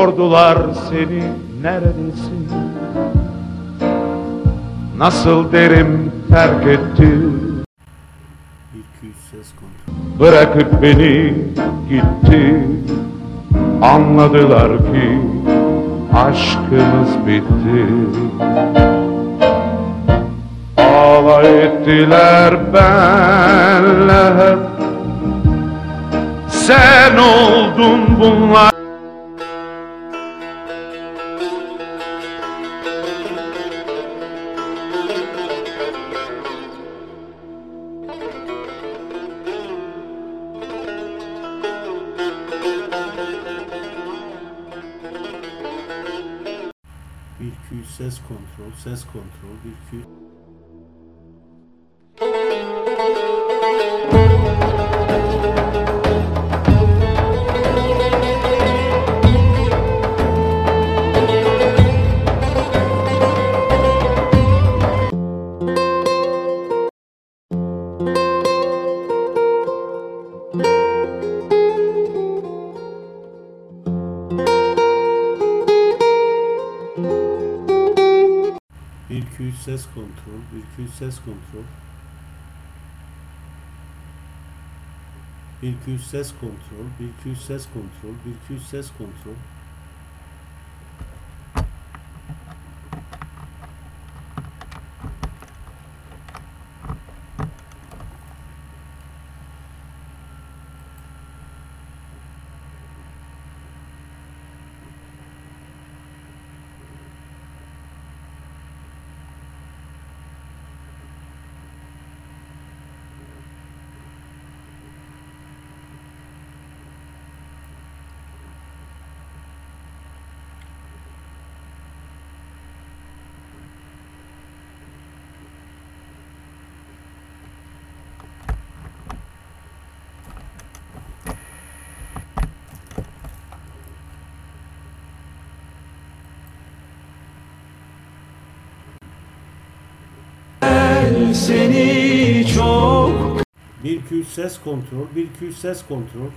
Sordular seni neredesin? Nasıl derim terk etti? 200 ses kontrol. Bırakıp beni gitti. Anladılar ki aşkımız bitti. Alay ettiler benle hep. Sen oldun bunlar kontrol, ses kontrol, bir 200 ses kontrol. Bir 200 ses kontrol, bir 200 ses kontrol, bir 200 ses kontrol. Seni çok Bir 200 ses kontrol, bir 200 ses kontrol.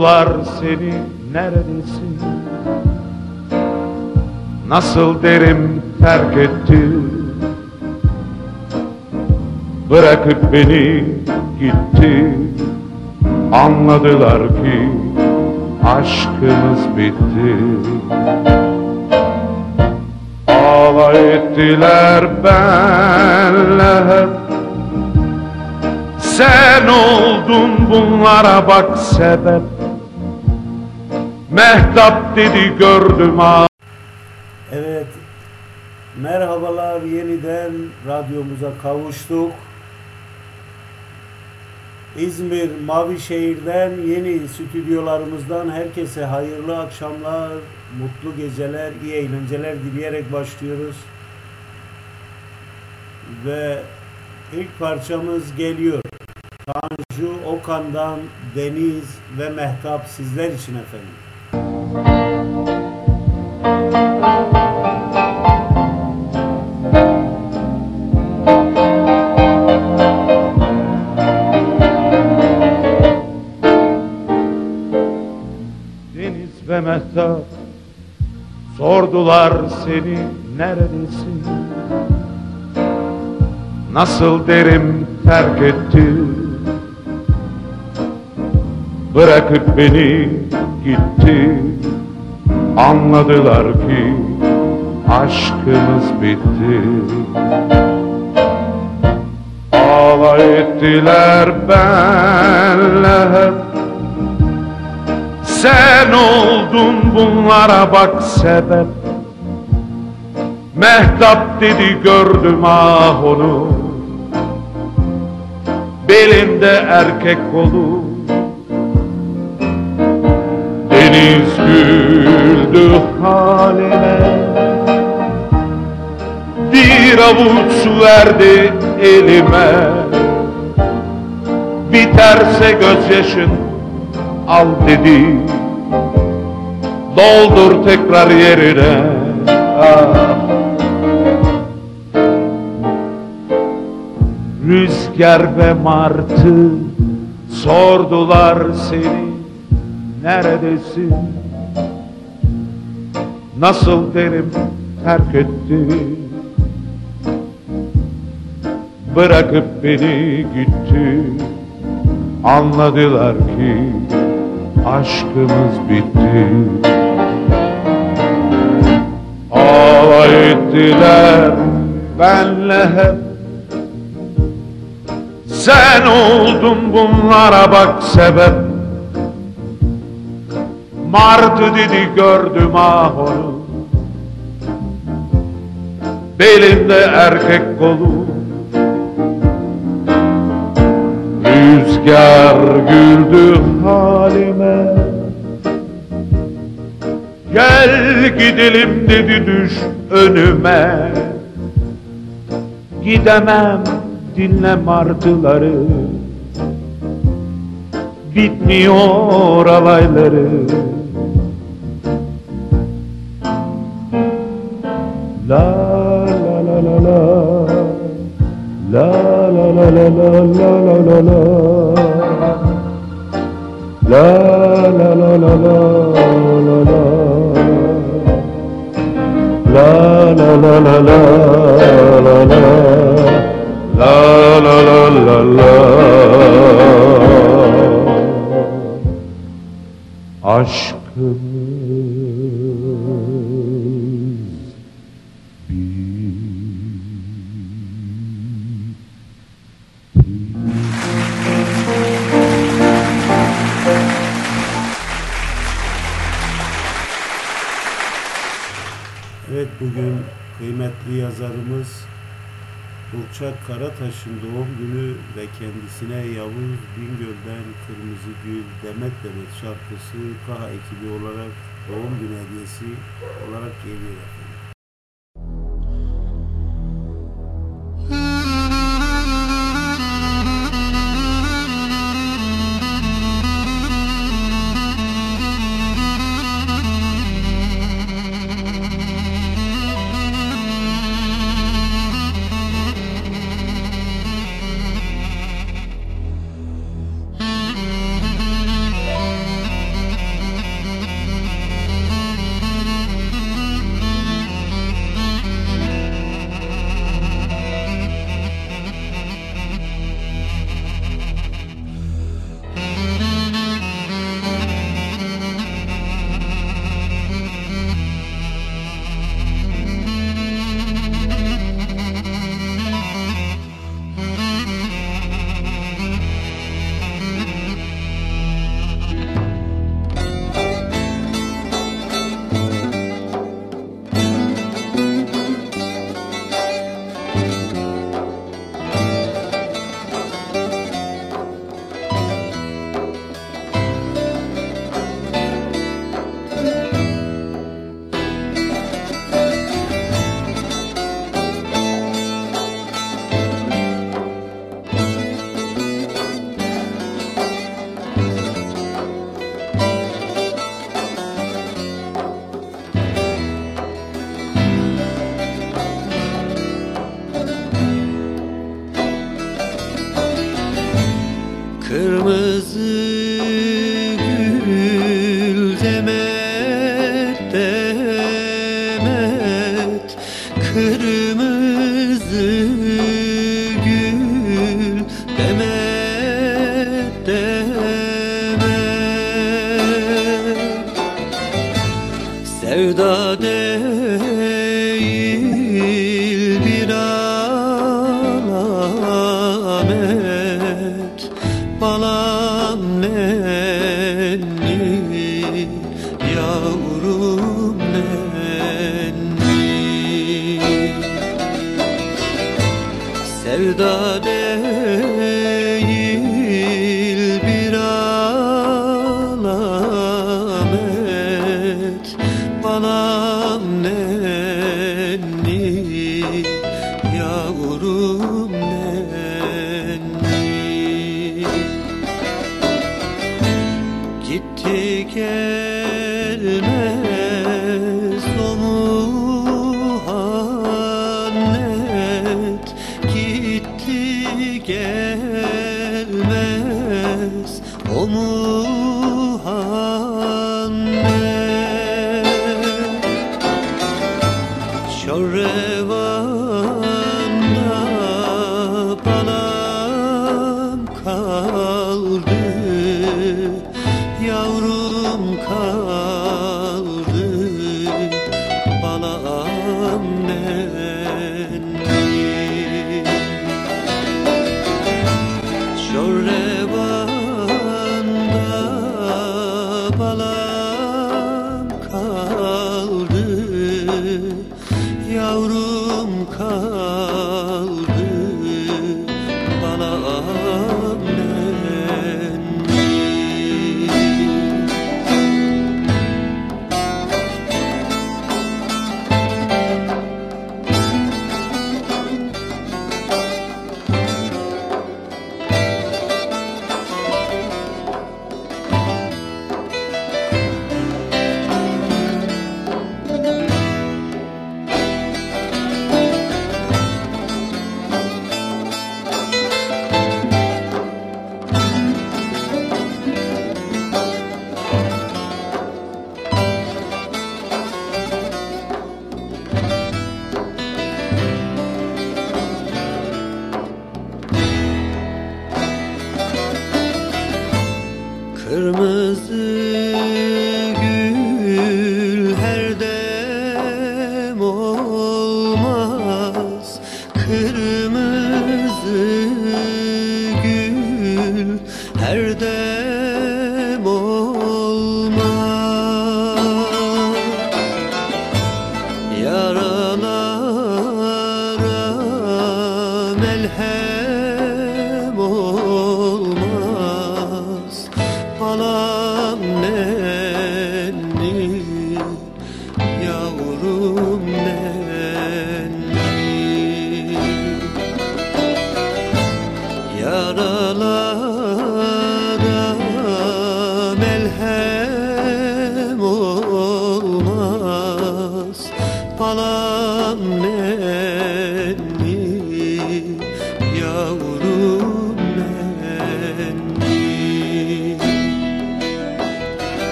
Sordular seni neredesin? Nasıl derim terk etti? Bırakıp beni gitti. Anladılar ki aşkımız bitti. Alay ettiler benle hep sen oldun bunlara bak sebep Mehtap dedi gördüm ha Evet, merhabalar yeniden radyomuza kavuştuk. İzmir Mavişehir'den yeni stüdyolarımızdan herkese hayırlı akşamlar, mutlu geceler, iyi eğlenceler dileyerek başlıyoruz. Ve ilk parçamız geliyor. Tanju Okan'dan Deniz ve Mehtap sizler için efendim. Sordular seni neredesin? Nasıl derim terk etti? Bırakıp beni gitti. Anladılar ki aşkımız bitti. Alay ettiler benle hep sen oldun bunlara bak sebep. Mehtap dedi gördüm ah onu. Belinde erkek kolu. Deniz güldü halime Bir avuç su verdi elime. Biterse gözyaşın al dedi. Doldur tekrar yerine. Ah. Rüzgar ve martı sordular seni. Neredesin? Nasıl derim terk etti? Bırakıp beni gitti. Anladılar ki aşkımız bitti. Alay ettiler benle hep. Sen oldun bunlara bak sebep. Martı dedi gördüm ah onu. Belinde erkek kolu Rüzgar güldü halime. Gel gidelim dedi düş önüme. Gidemem dinle martıları. Bitmiyor alayları. La La la la la la la la la la La la la la la la la La la la la la la la La la la la la Aşkımız yazarımız Burçak Karataş'ın doğum günü ve kendisine Yavuz Bingöl'den Kırmızı Gül Demet Demet şarkısı KAHA ekibi olarak doğum günü hediyesi olarak geliyor efendim. children.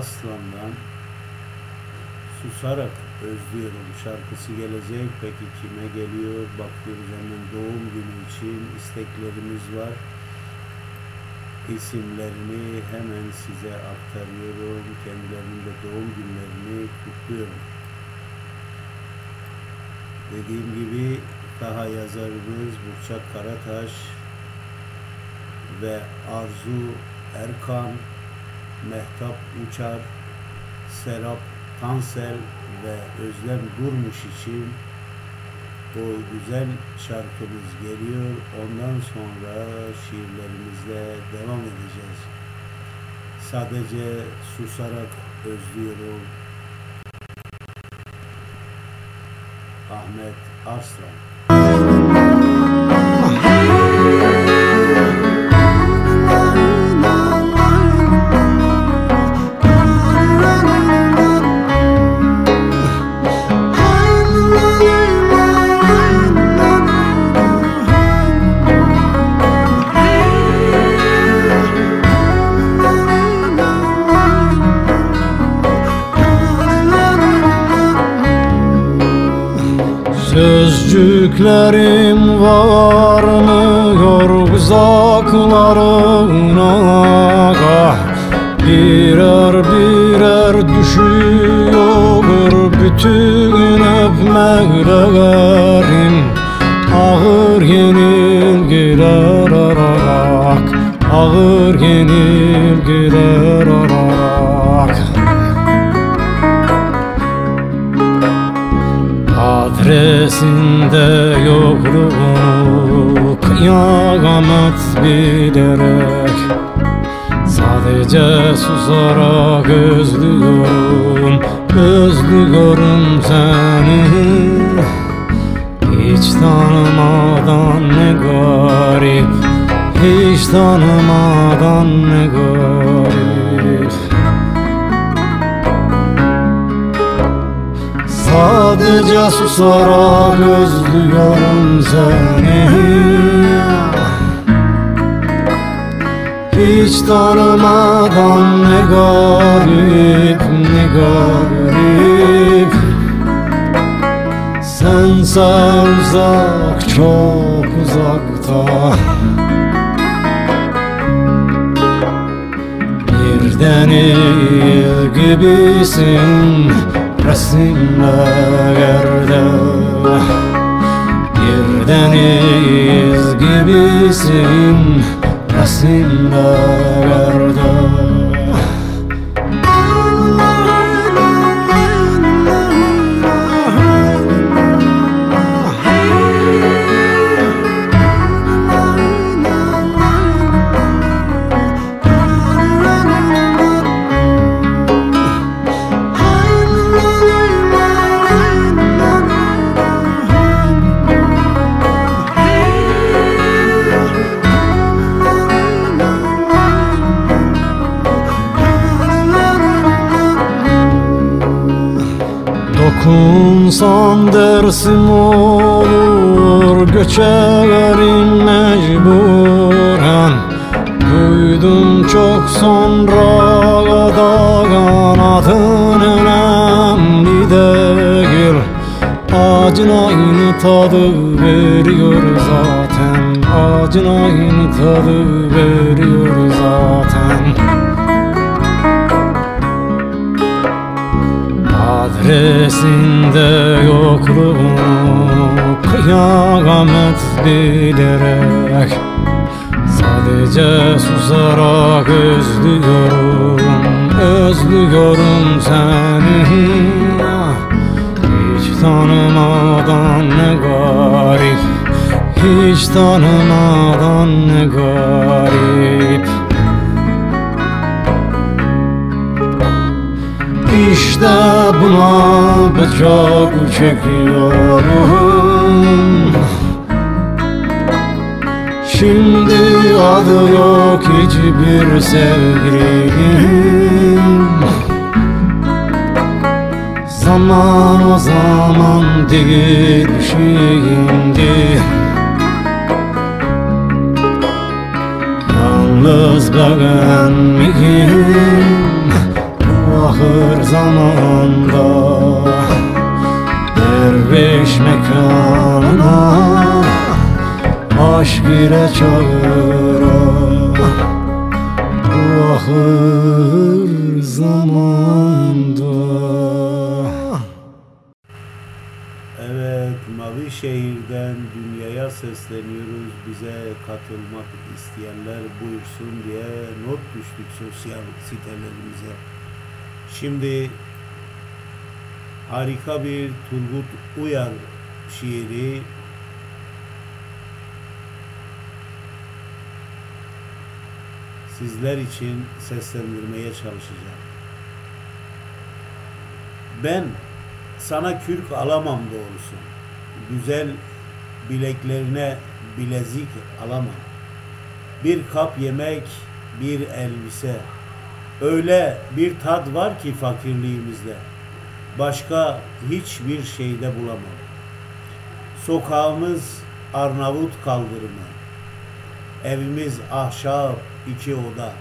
Aslan'dan Susarak Özlüyorum şarkısı gelecek. Peki kime geliyor? Bakıyoruz hemen doğum günü için isteklerimiz var. İsimlerini hemen size aktarıyorum. Kendilerinin de doğum günlerini kutluyorum. Dediğim gibi daha yazarımız Burçak Karataş ve Arzu Erkan, Mehtap Uçar, Serap Tansel ve Özlem Durmuş için bu güzel şarkımız geliyor. Ondan sonra şiirlerimizle devam edeceğiz. Sadece susarak özlüyorum. Ahmet Arslan. Sözcüklerim varmıyor uzaklarına. Ah, Birer birer düşüyor bütün öpmeklerim Ağır yenilgiler ararak Ağır yenilgiler ararak Adresinde yokluğunu kıyamet bilerek Sadece susarak özlüyorum Özlüyorum seni. Hiç tanımadan ne garip Hiç tanımadan ne garip Sadece susarak özlüyorum seni. Hiç tanımadan ne garip ne garip. Sense uzak çok uzakta. Bir deniz gibisin resimlerde Bir deniz gibisin. Resimlerde Okunsan dersim olur Göçerim mecburen. Duydum çok sonra da kanatın önemli değil Acın aynı tadı veriyor zaten Acın aynı tadı veriyor zaten Adresinde yokluğunu kıyamet bilerek. Sadece susarak özlüyorum, özlüyorum seni. Hiç tanımadan ne garip, hiç tanımadan ne garip İşte buna bıçak çekiyorum. Şimdi adı yok hiçbir sevgilim. Zaman o zaman değil şimdi. Yalnız ben ahır zamanda Derviş mekanına Aşk ile çağıra Bu ahır zamanda Evet, Mavi Şehir'den dünyaya sesleniyoruz. Bize katılmak isteyenler buyursun diye not düştük sosyal sitelerimize. Şimdi harika bir Turgut Uyar şiiri sizler için seslendirmeye çalışacağım. Ben sana kürk alamam doğrusu. Güzel bileklerine bilezik alamam. Bir kap yemek, bir elbise. Öyle bir tat var ki fakirliğimizde. Başka hiçbir şeyde bulamam. Sokağımız Arnavut kaldırımı. Evimiz ahşap iki oda.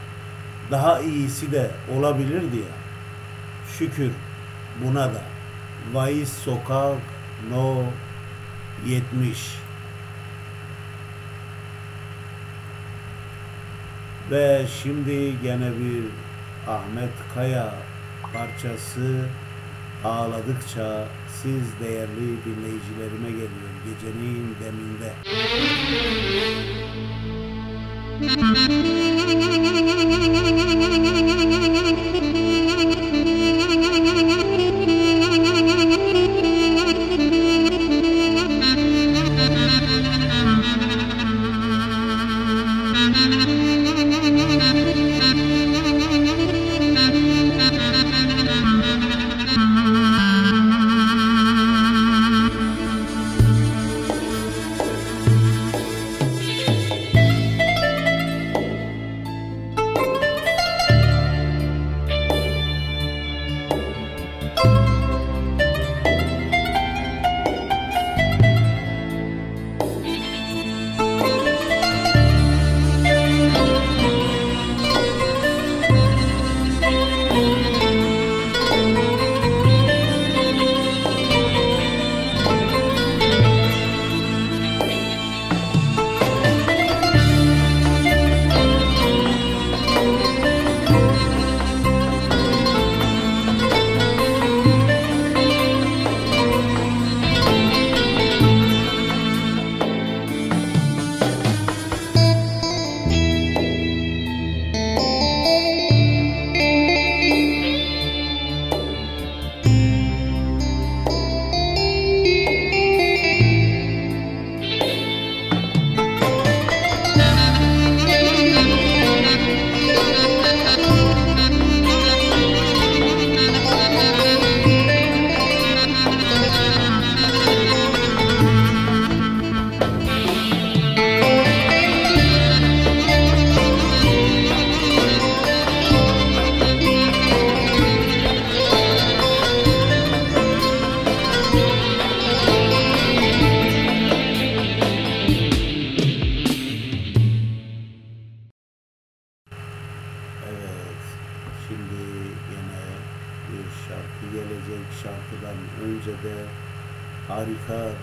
Daha iyisi de olabilirdi ya. Şükür buna da. Vaiz Sokak No 70 Ve şimdi gene bir Ahmet Kaya parçası ağladıkça siz değerli dinleyicilerime geliyor gecenin deminde. Müzik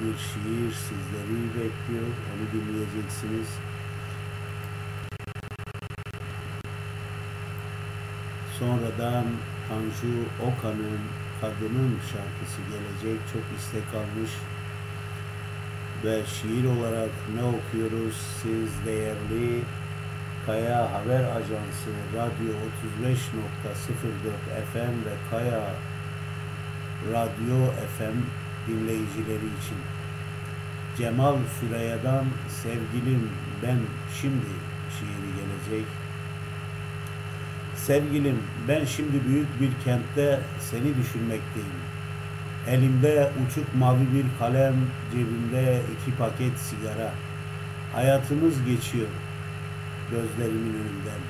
bir şiir sizleri bekliyor. Onu dinleyeceksiniz. Sonradan Tanju Okan'ın Kadının şarkısı gelecek. Çok istek almış. Ve şiir olarak ne okuyoruz? Siz değerli Kaya Haber Ajansı Radyo 35.04 FM ve Kaya Radyo FM dinleyicileri için. Cemal Süreyya'dan Sevgilim Ben Şimdi şiiri gelecek. Sevgilim ben şimdi büyük bir kentte seni düşünmekteyim. Elimde uçuk mavi bir kalem, cebimde iki paket sigara. Hayatımız geçiyor gözlerimin önünden.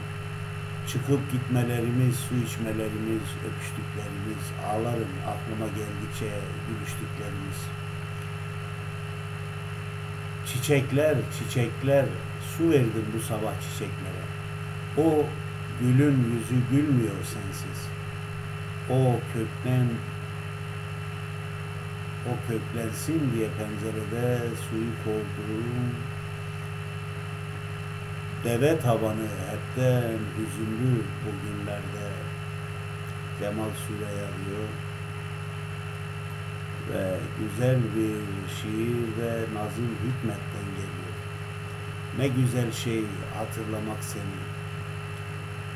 Çıkıp gitmelerimiz, su içmelerimiz, öpüştüklerimiz, ağlarım aklıma geldikçe gülüştüklerimiz. Çiçekler, çiçekler, su verdim bu sabah çiçeklere. O gülün yüzü gülmüyor sensiz. O kökten o köklensin diye pencerede suyu koydum. Deve tabanı hepten hüzünlü bugünlerde Cemal Süreya diyor. Ve güzel bir şiir de Nazım Hikmet'ten geliyor. Ne güzel şey hatırlamak seni.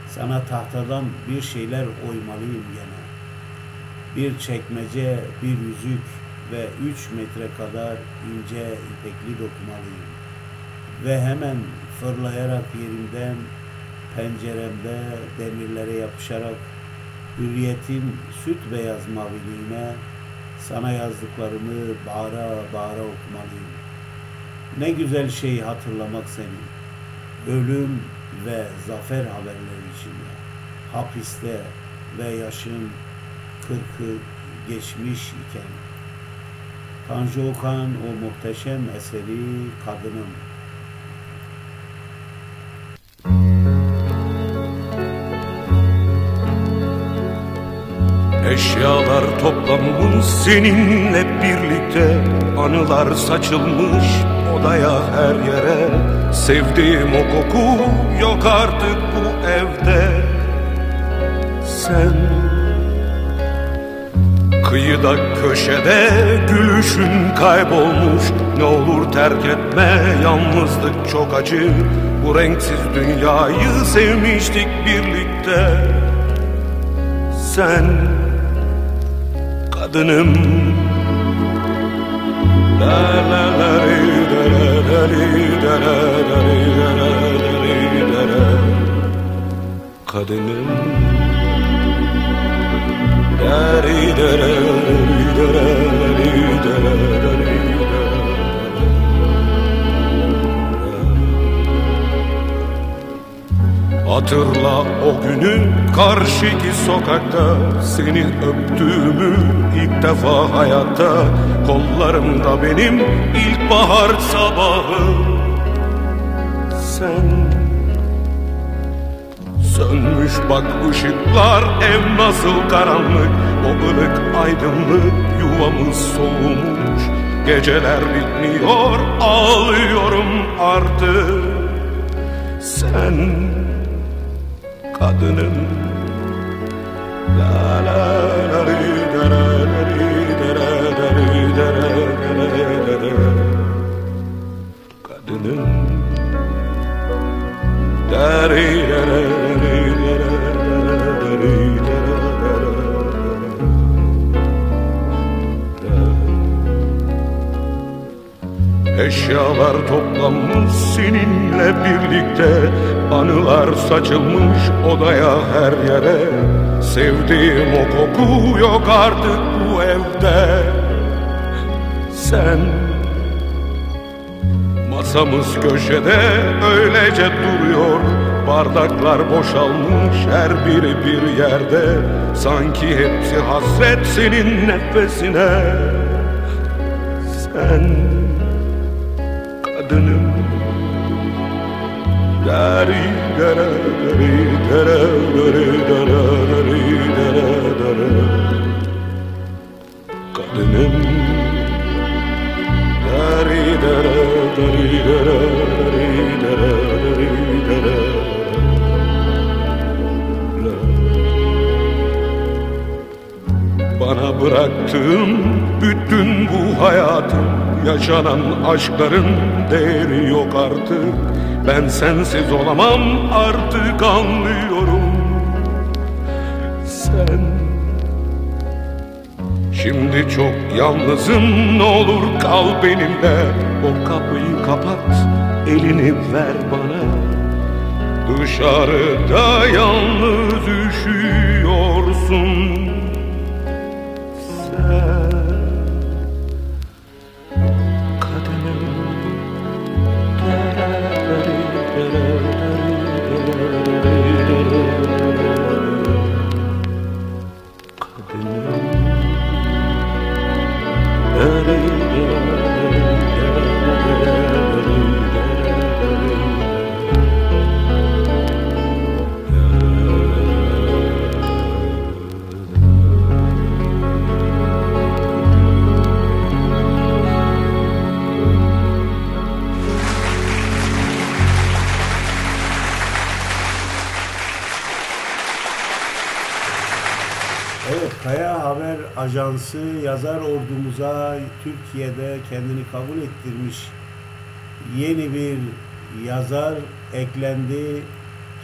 Sana tahtadan bir şeyler oymalıyım gene. Bir çekmece, bir yüzük ve üç metre kadar ince ipekli dokumalıyım. Ve hemen fırlayarak yerimden penceremde demirlere yapışarak hürriyetin süt beyaz maviliğine sana yazdıklarımı bağıra bağıra okumalıyım. Ne güzel şey hatırlamak seni. Ölüm ve zafer haberleri içinde. Hapiste ve yaşın kırkı geçmiş iken. Tanju Okan o muhteşem eseri Kadınım Eşyalar toplanmış seninle birlikte Anılar saçılmış. Odaya her yere Sevdiğim o koku yok artık bu evde. Sen Kıyıda köşede gülüşün kaybolmuş. Ne olur terk etme yalnızlık çok acı. Bu renksiz dünyayı sevmiştik birlikte. Sen kadınım La la la ri da la Hatırla o günü karşıki sokakta. Seni öptüğümü ilk defa hayatta. Kollarımda benim ilkbahar sabahı. Sen Sönmüş bak ışıklar ev nasıl karanlık. O ılık aydınlık yuvamız soğumuş. Geceler bitmiyor ağlıyorum artık. Sen kadınım La la la ri da la la ri da la la ri da la la la la la Kadınım Da ri da la la ri da la la la ri da la la la Eşyalar toplanmış seninle birlikte Anılar saçılmış odaya her yere. Sevdiğim o koku yok artık bu evde. Sen Masamız köşede öylece duruyor. Bardaklar boşalmış her biri bir yerde. Sanki hepsi hasret senin nefesine. Sen kadınım dere Bana bıraktığın bütün bu hayatın Yaşanan aşkların değeri yok artık Ben sensiz olamam artık anlıyorum. Sen Şimdi çok yalnızım ne olur kal benimle. O kapıyı kapat elini ver bana. Dışarıda yalnız üşüyorsun Türkiye'de kendini kabul ettirmiş yeni bir yazar eklendi.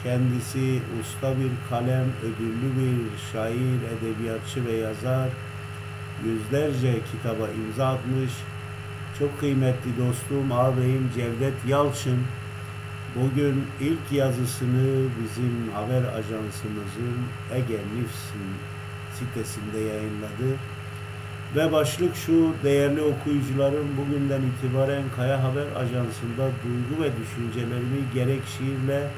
Kendisi usta bir kalem, ödüllü bir şair, edebiyatçı ve yazar. Yüzlerce kitaba imza atmış. Çok kıymetli dostum, ağabeyim Cevdet Yalçın bugün ilk yazısını bizim haber ajansımızın Ege News'in sitesinde yayınladı. Ve başlık şu, değerli okuyucularım bugünden itibaren Kaya Haber Ajansı'nda duygu ve düşüncelerimi gerek şiirle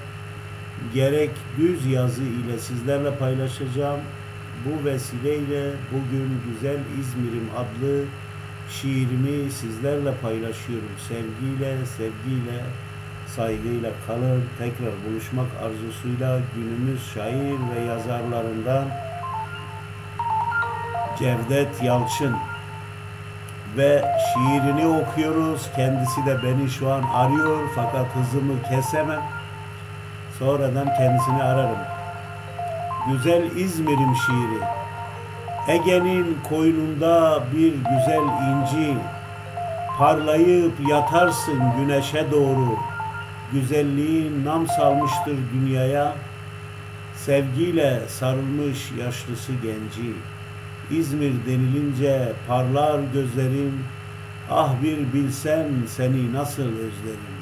gerek düz yazı ile sizlerle paylaşacağım. Bu vesileyle bugün Güzel İzmir'im adlı şiirimi sizlerle paylaşıyorum. Sevgiyle, sevgiyle, saygıyla kalın. Tekrar buluşmak arzusuyla günümüz şair ve yazarlarından Cevdet Yalçın ve şiirini okuyoruz. Kendisi de beni şu an arıyor fakat hızımı kesemem. Sonradan kendisini ararım. Güzel İzmir'im şiiri. Ege'nin koynunda bir güzel inci. Parlayıp yatarsın güneşe doğru. Güzelliğin nam salmıştır dünyaya. Sevgiyle sarılmış yaşlısı genci. İzmir denilince parlar gözlerim. Ah bir bilsen seni nasıl özlerim.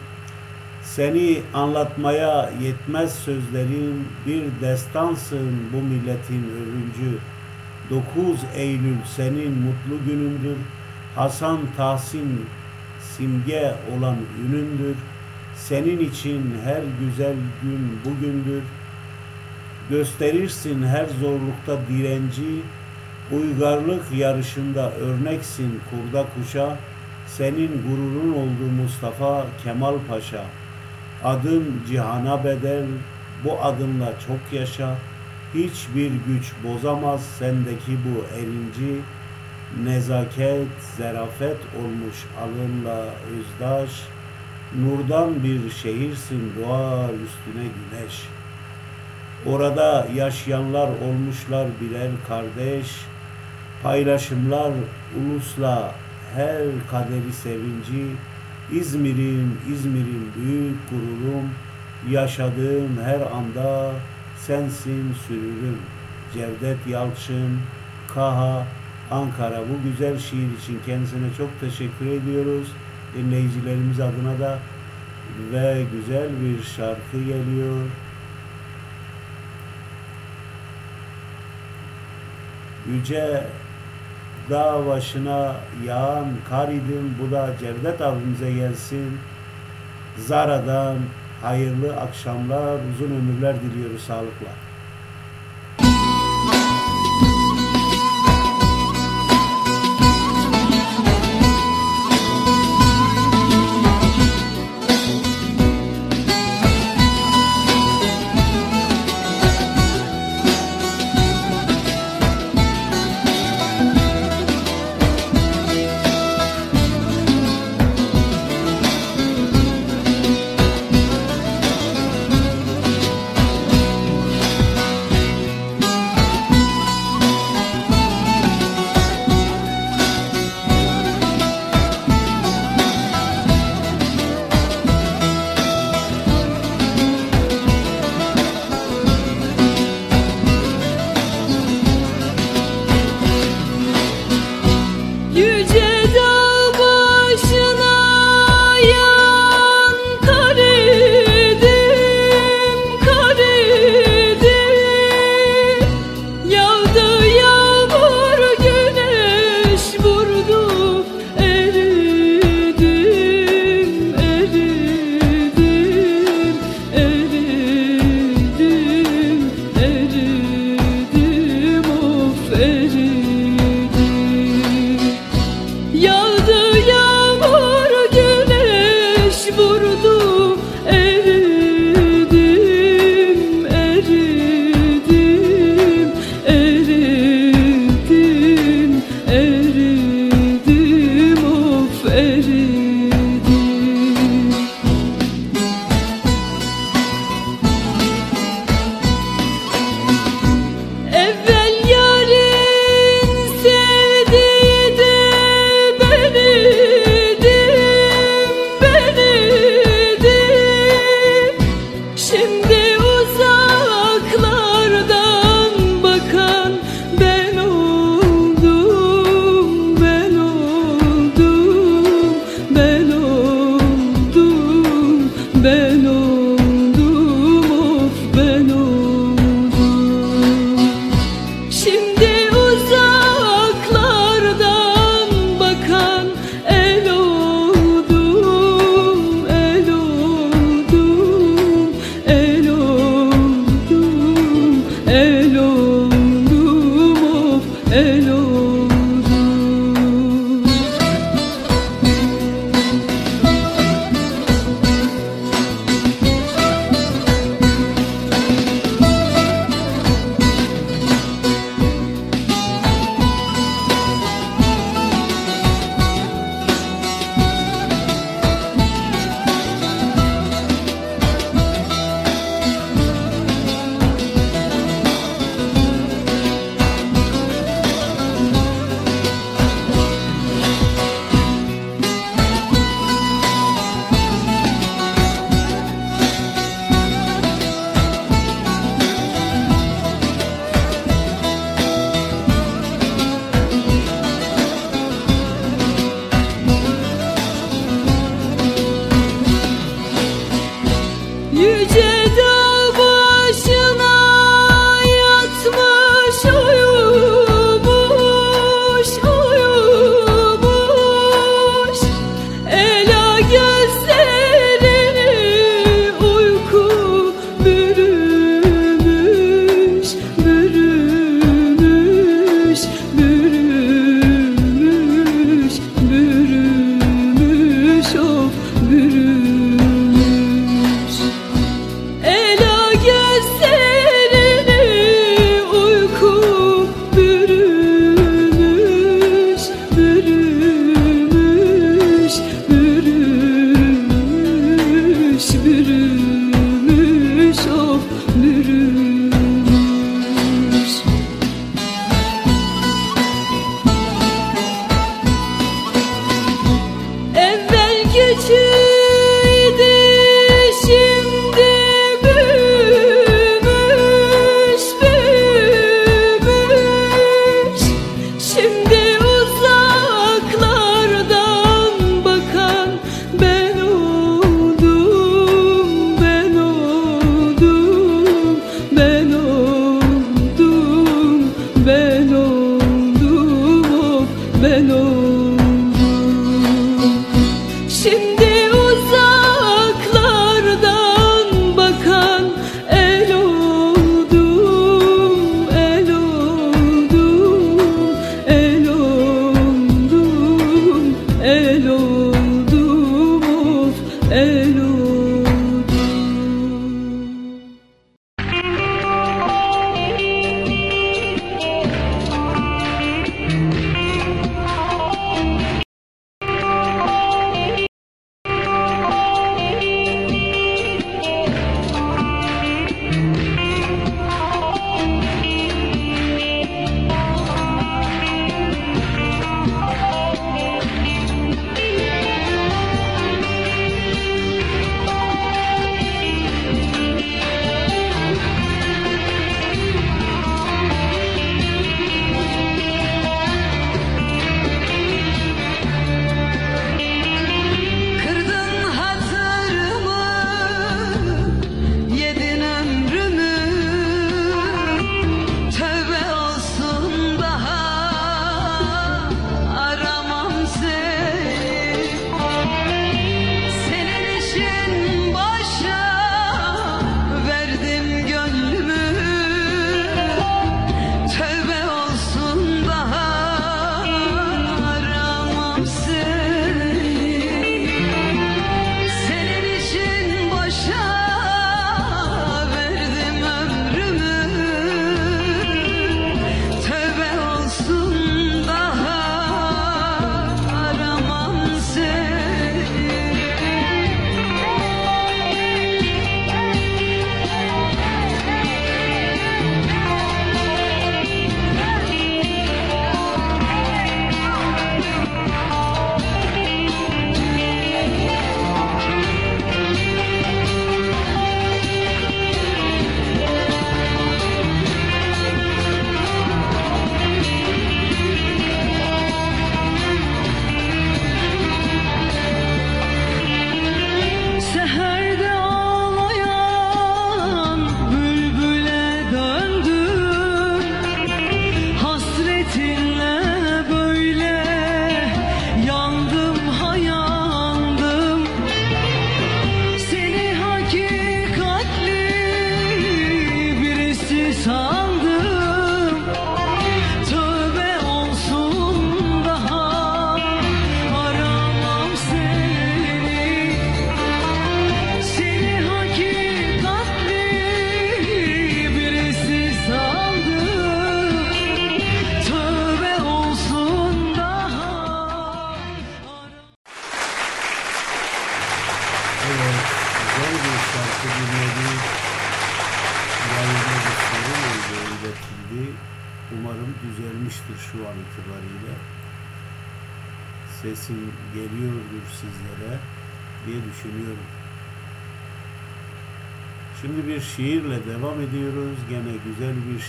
Seni anlatmaya yetmez sözlerim. Bir destansın bu milletin övüncü. 9 Eylül senin mutlu günündür. Hasan Tahsin simge olan ünündür. Senin için her güzel gün bugündür. Gösterirsin her zorlukta direnci. Uygarlık yarışında örneksin kurda kuşa. Senin gururun oldu Mustafa Kemal Paşa. Adın cihana bedel, bu adınla çok yaşa. Hiçbir güç bozamaz sendeki bu erinci. Nezaket, zerafet olmuş alınla özdaş. Nurdan bir şehirsin doğar üstüne güneş. Orada yaşayanlar olmuşlar birer kardeş. Paylaşımlar ulusla her kaderi sevinci. İzmir'im, İzmir'im büyük gururum. Yaşadığım her anda sensin sürürüm. Cevdet Yalçın, Kaha, Ankara. Bu güzel şiir için kendisine çok teşekkür ediyoruz. Dinleyicilerimiz adına da ve güzel bir şarkı geliyor. Yüce dağ başına yağan kar idim. Bu da Cevdet abimize gelsin. Zara'dan hayırlı akşamlar, uzun ömürler diliyoruz sağlıkla.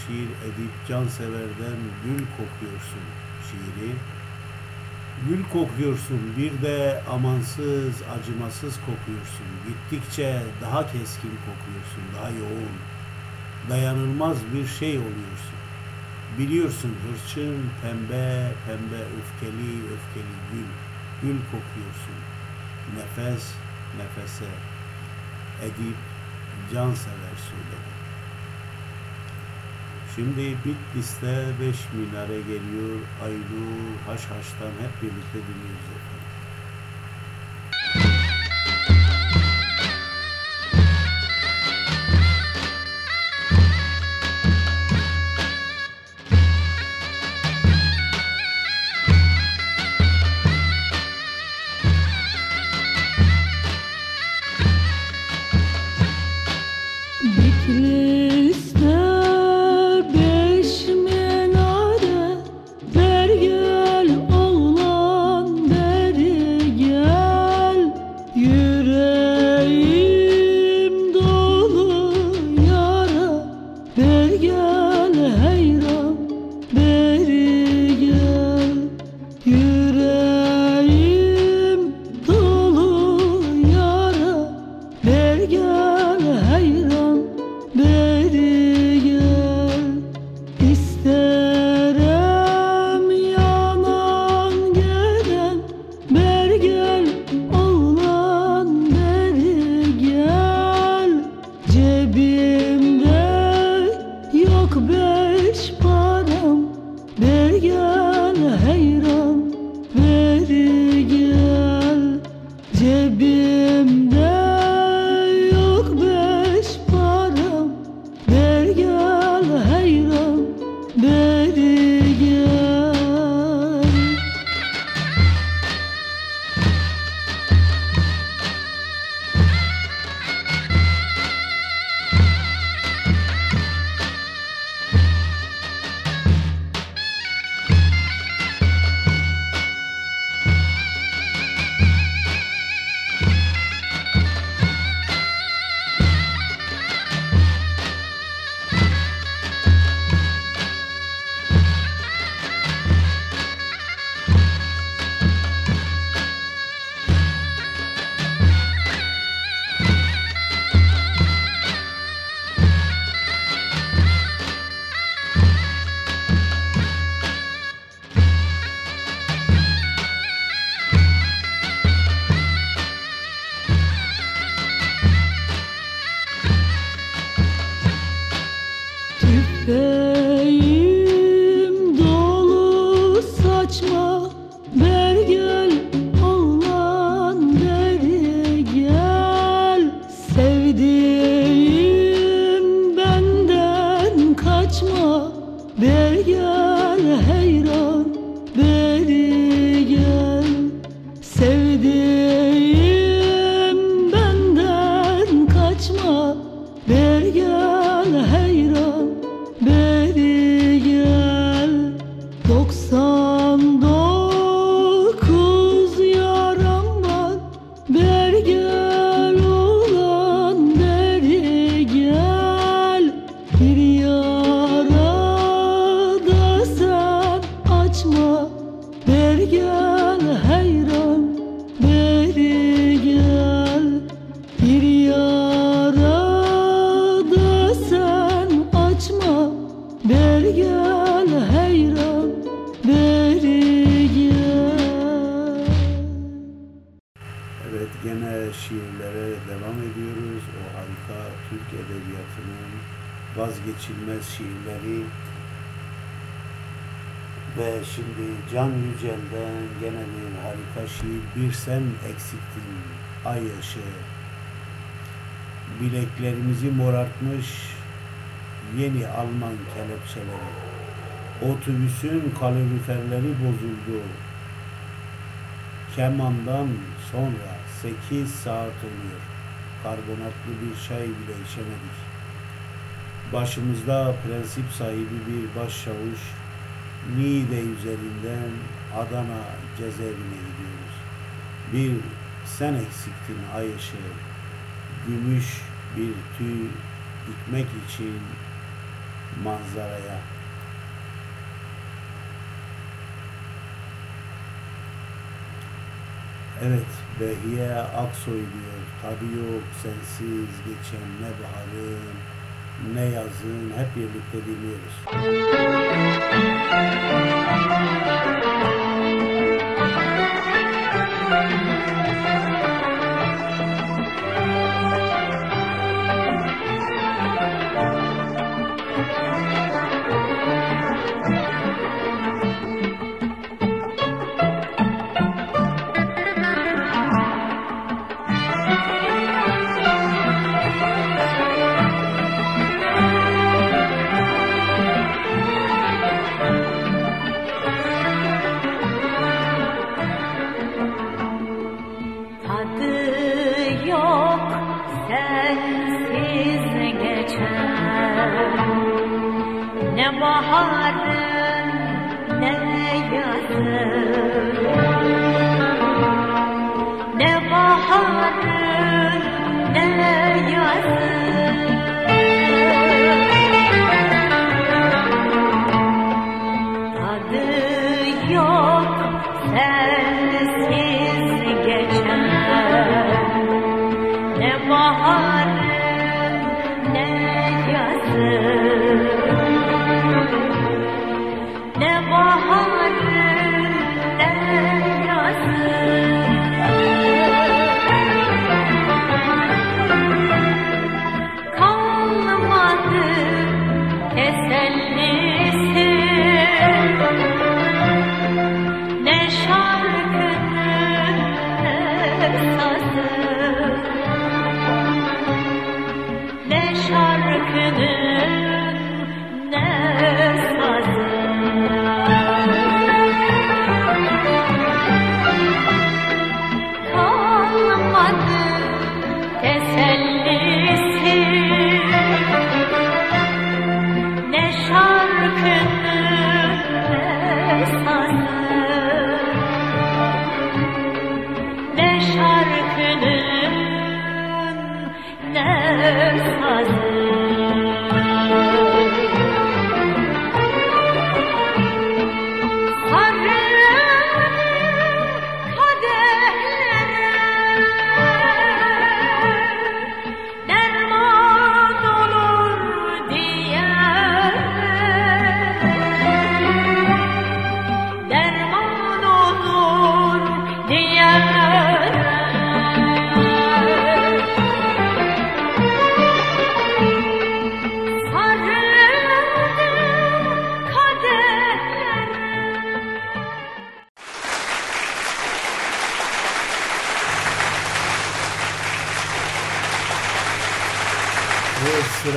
şiir edip canseverden gül kokuyorsun şiiri. Gül kokuyorsun bir de amansız, acımasız kokuyorsun. Gittikçe daha keskin kokuyorsun, daha yoğun. Dayanılmaz bir şey oluyorsun. Biliyorsun hırçın, pembe, pembe, öfkeli, öfkeli gül. Gül kokuyorsun. Nefes, nefese. Edip, cansever söyledi. Şimdi Bitlis'te 5 milyara geliyor. Aylu Haşhaş'tan hep birlikte dinliyoruz efendim. Bileklerimizi morartmış yeni Alman kelepçeleri. Otobüsün kaloriferleri bozuldu. Kemandan sonra 8 saat oluyor. Karbonatlı bir çay bile içemedik. Başımızda prensip sahibi bir başçavuş Niğde üzerinden Adana cezaevine gidiyoruz. Bir sen eksiktin ay ışığı. Gümüş bir tüy dikmek için manzaraya. Evet, Behiye Aksoy diyor. Tadı yok sensiz geçen ne baharın, ne yazın hep birlikte dinliyoruz.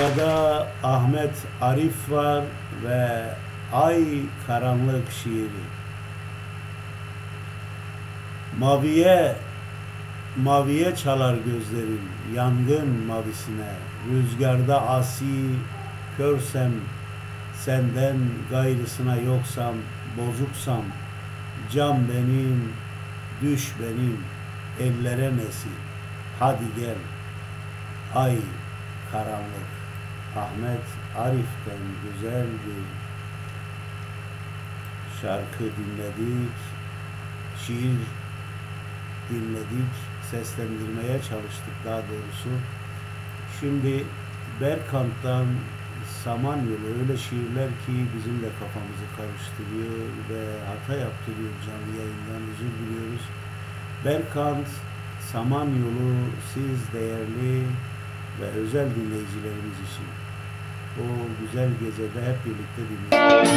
Sırada Ahmet Arif var ve Ay Karanlık şiiri. Maviye maviye çalar gözlerim yangın mavisine. Rüzgarda asi körsem senden gayrısına yoksam bozuksam cam benim düş benim ellere nesi hadi gel ay karanlık Ahmet Arif'ten güzel bir şarkı dinledik. şiir dinledik, seslendirmeye çalıştık daha doğrusu. Şimdi Berkant'tan Samanyolu öyle şiirler ki bizim de kafamızı karıştırıyor ve hata yaptırıyor canlı yayından özür diliyoruz. Berkant, Samanyolu siz değerli ve özel dinleyicilerimiz için o güzel gecede hep birlikte dinleyelim.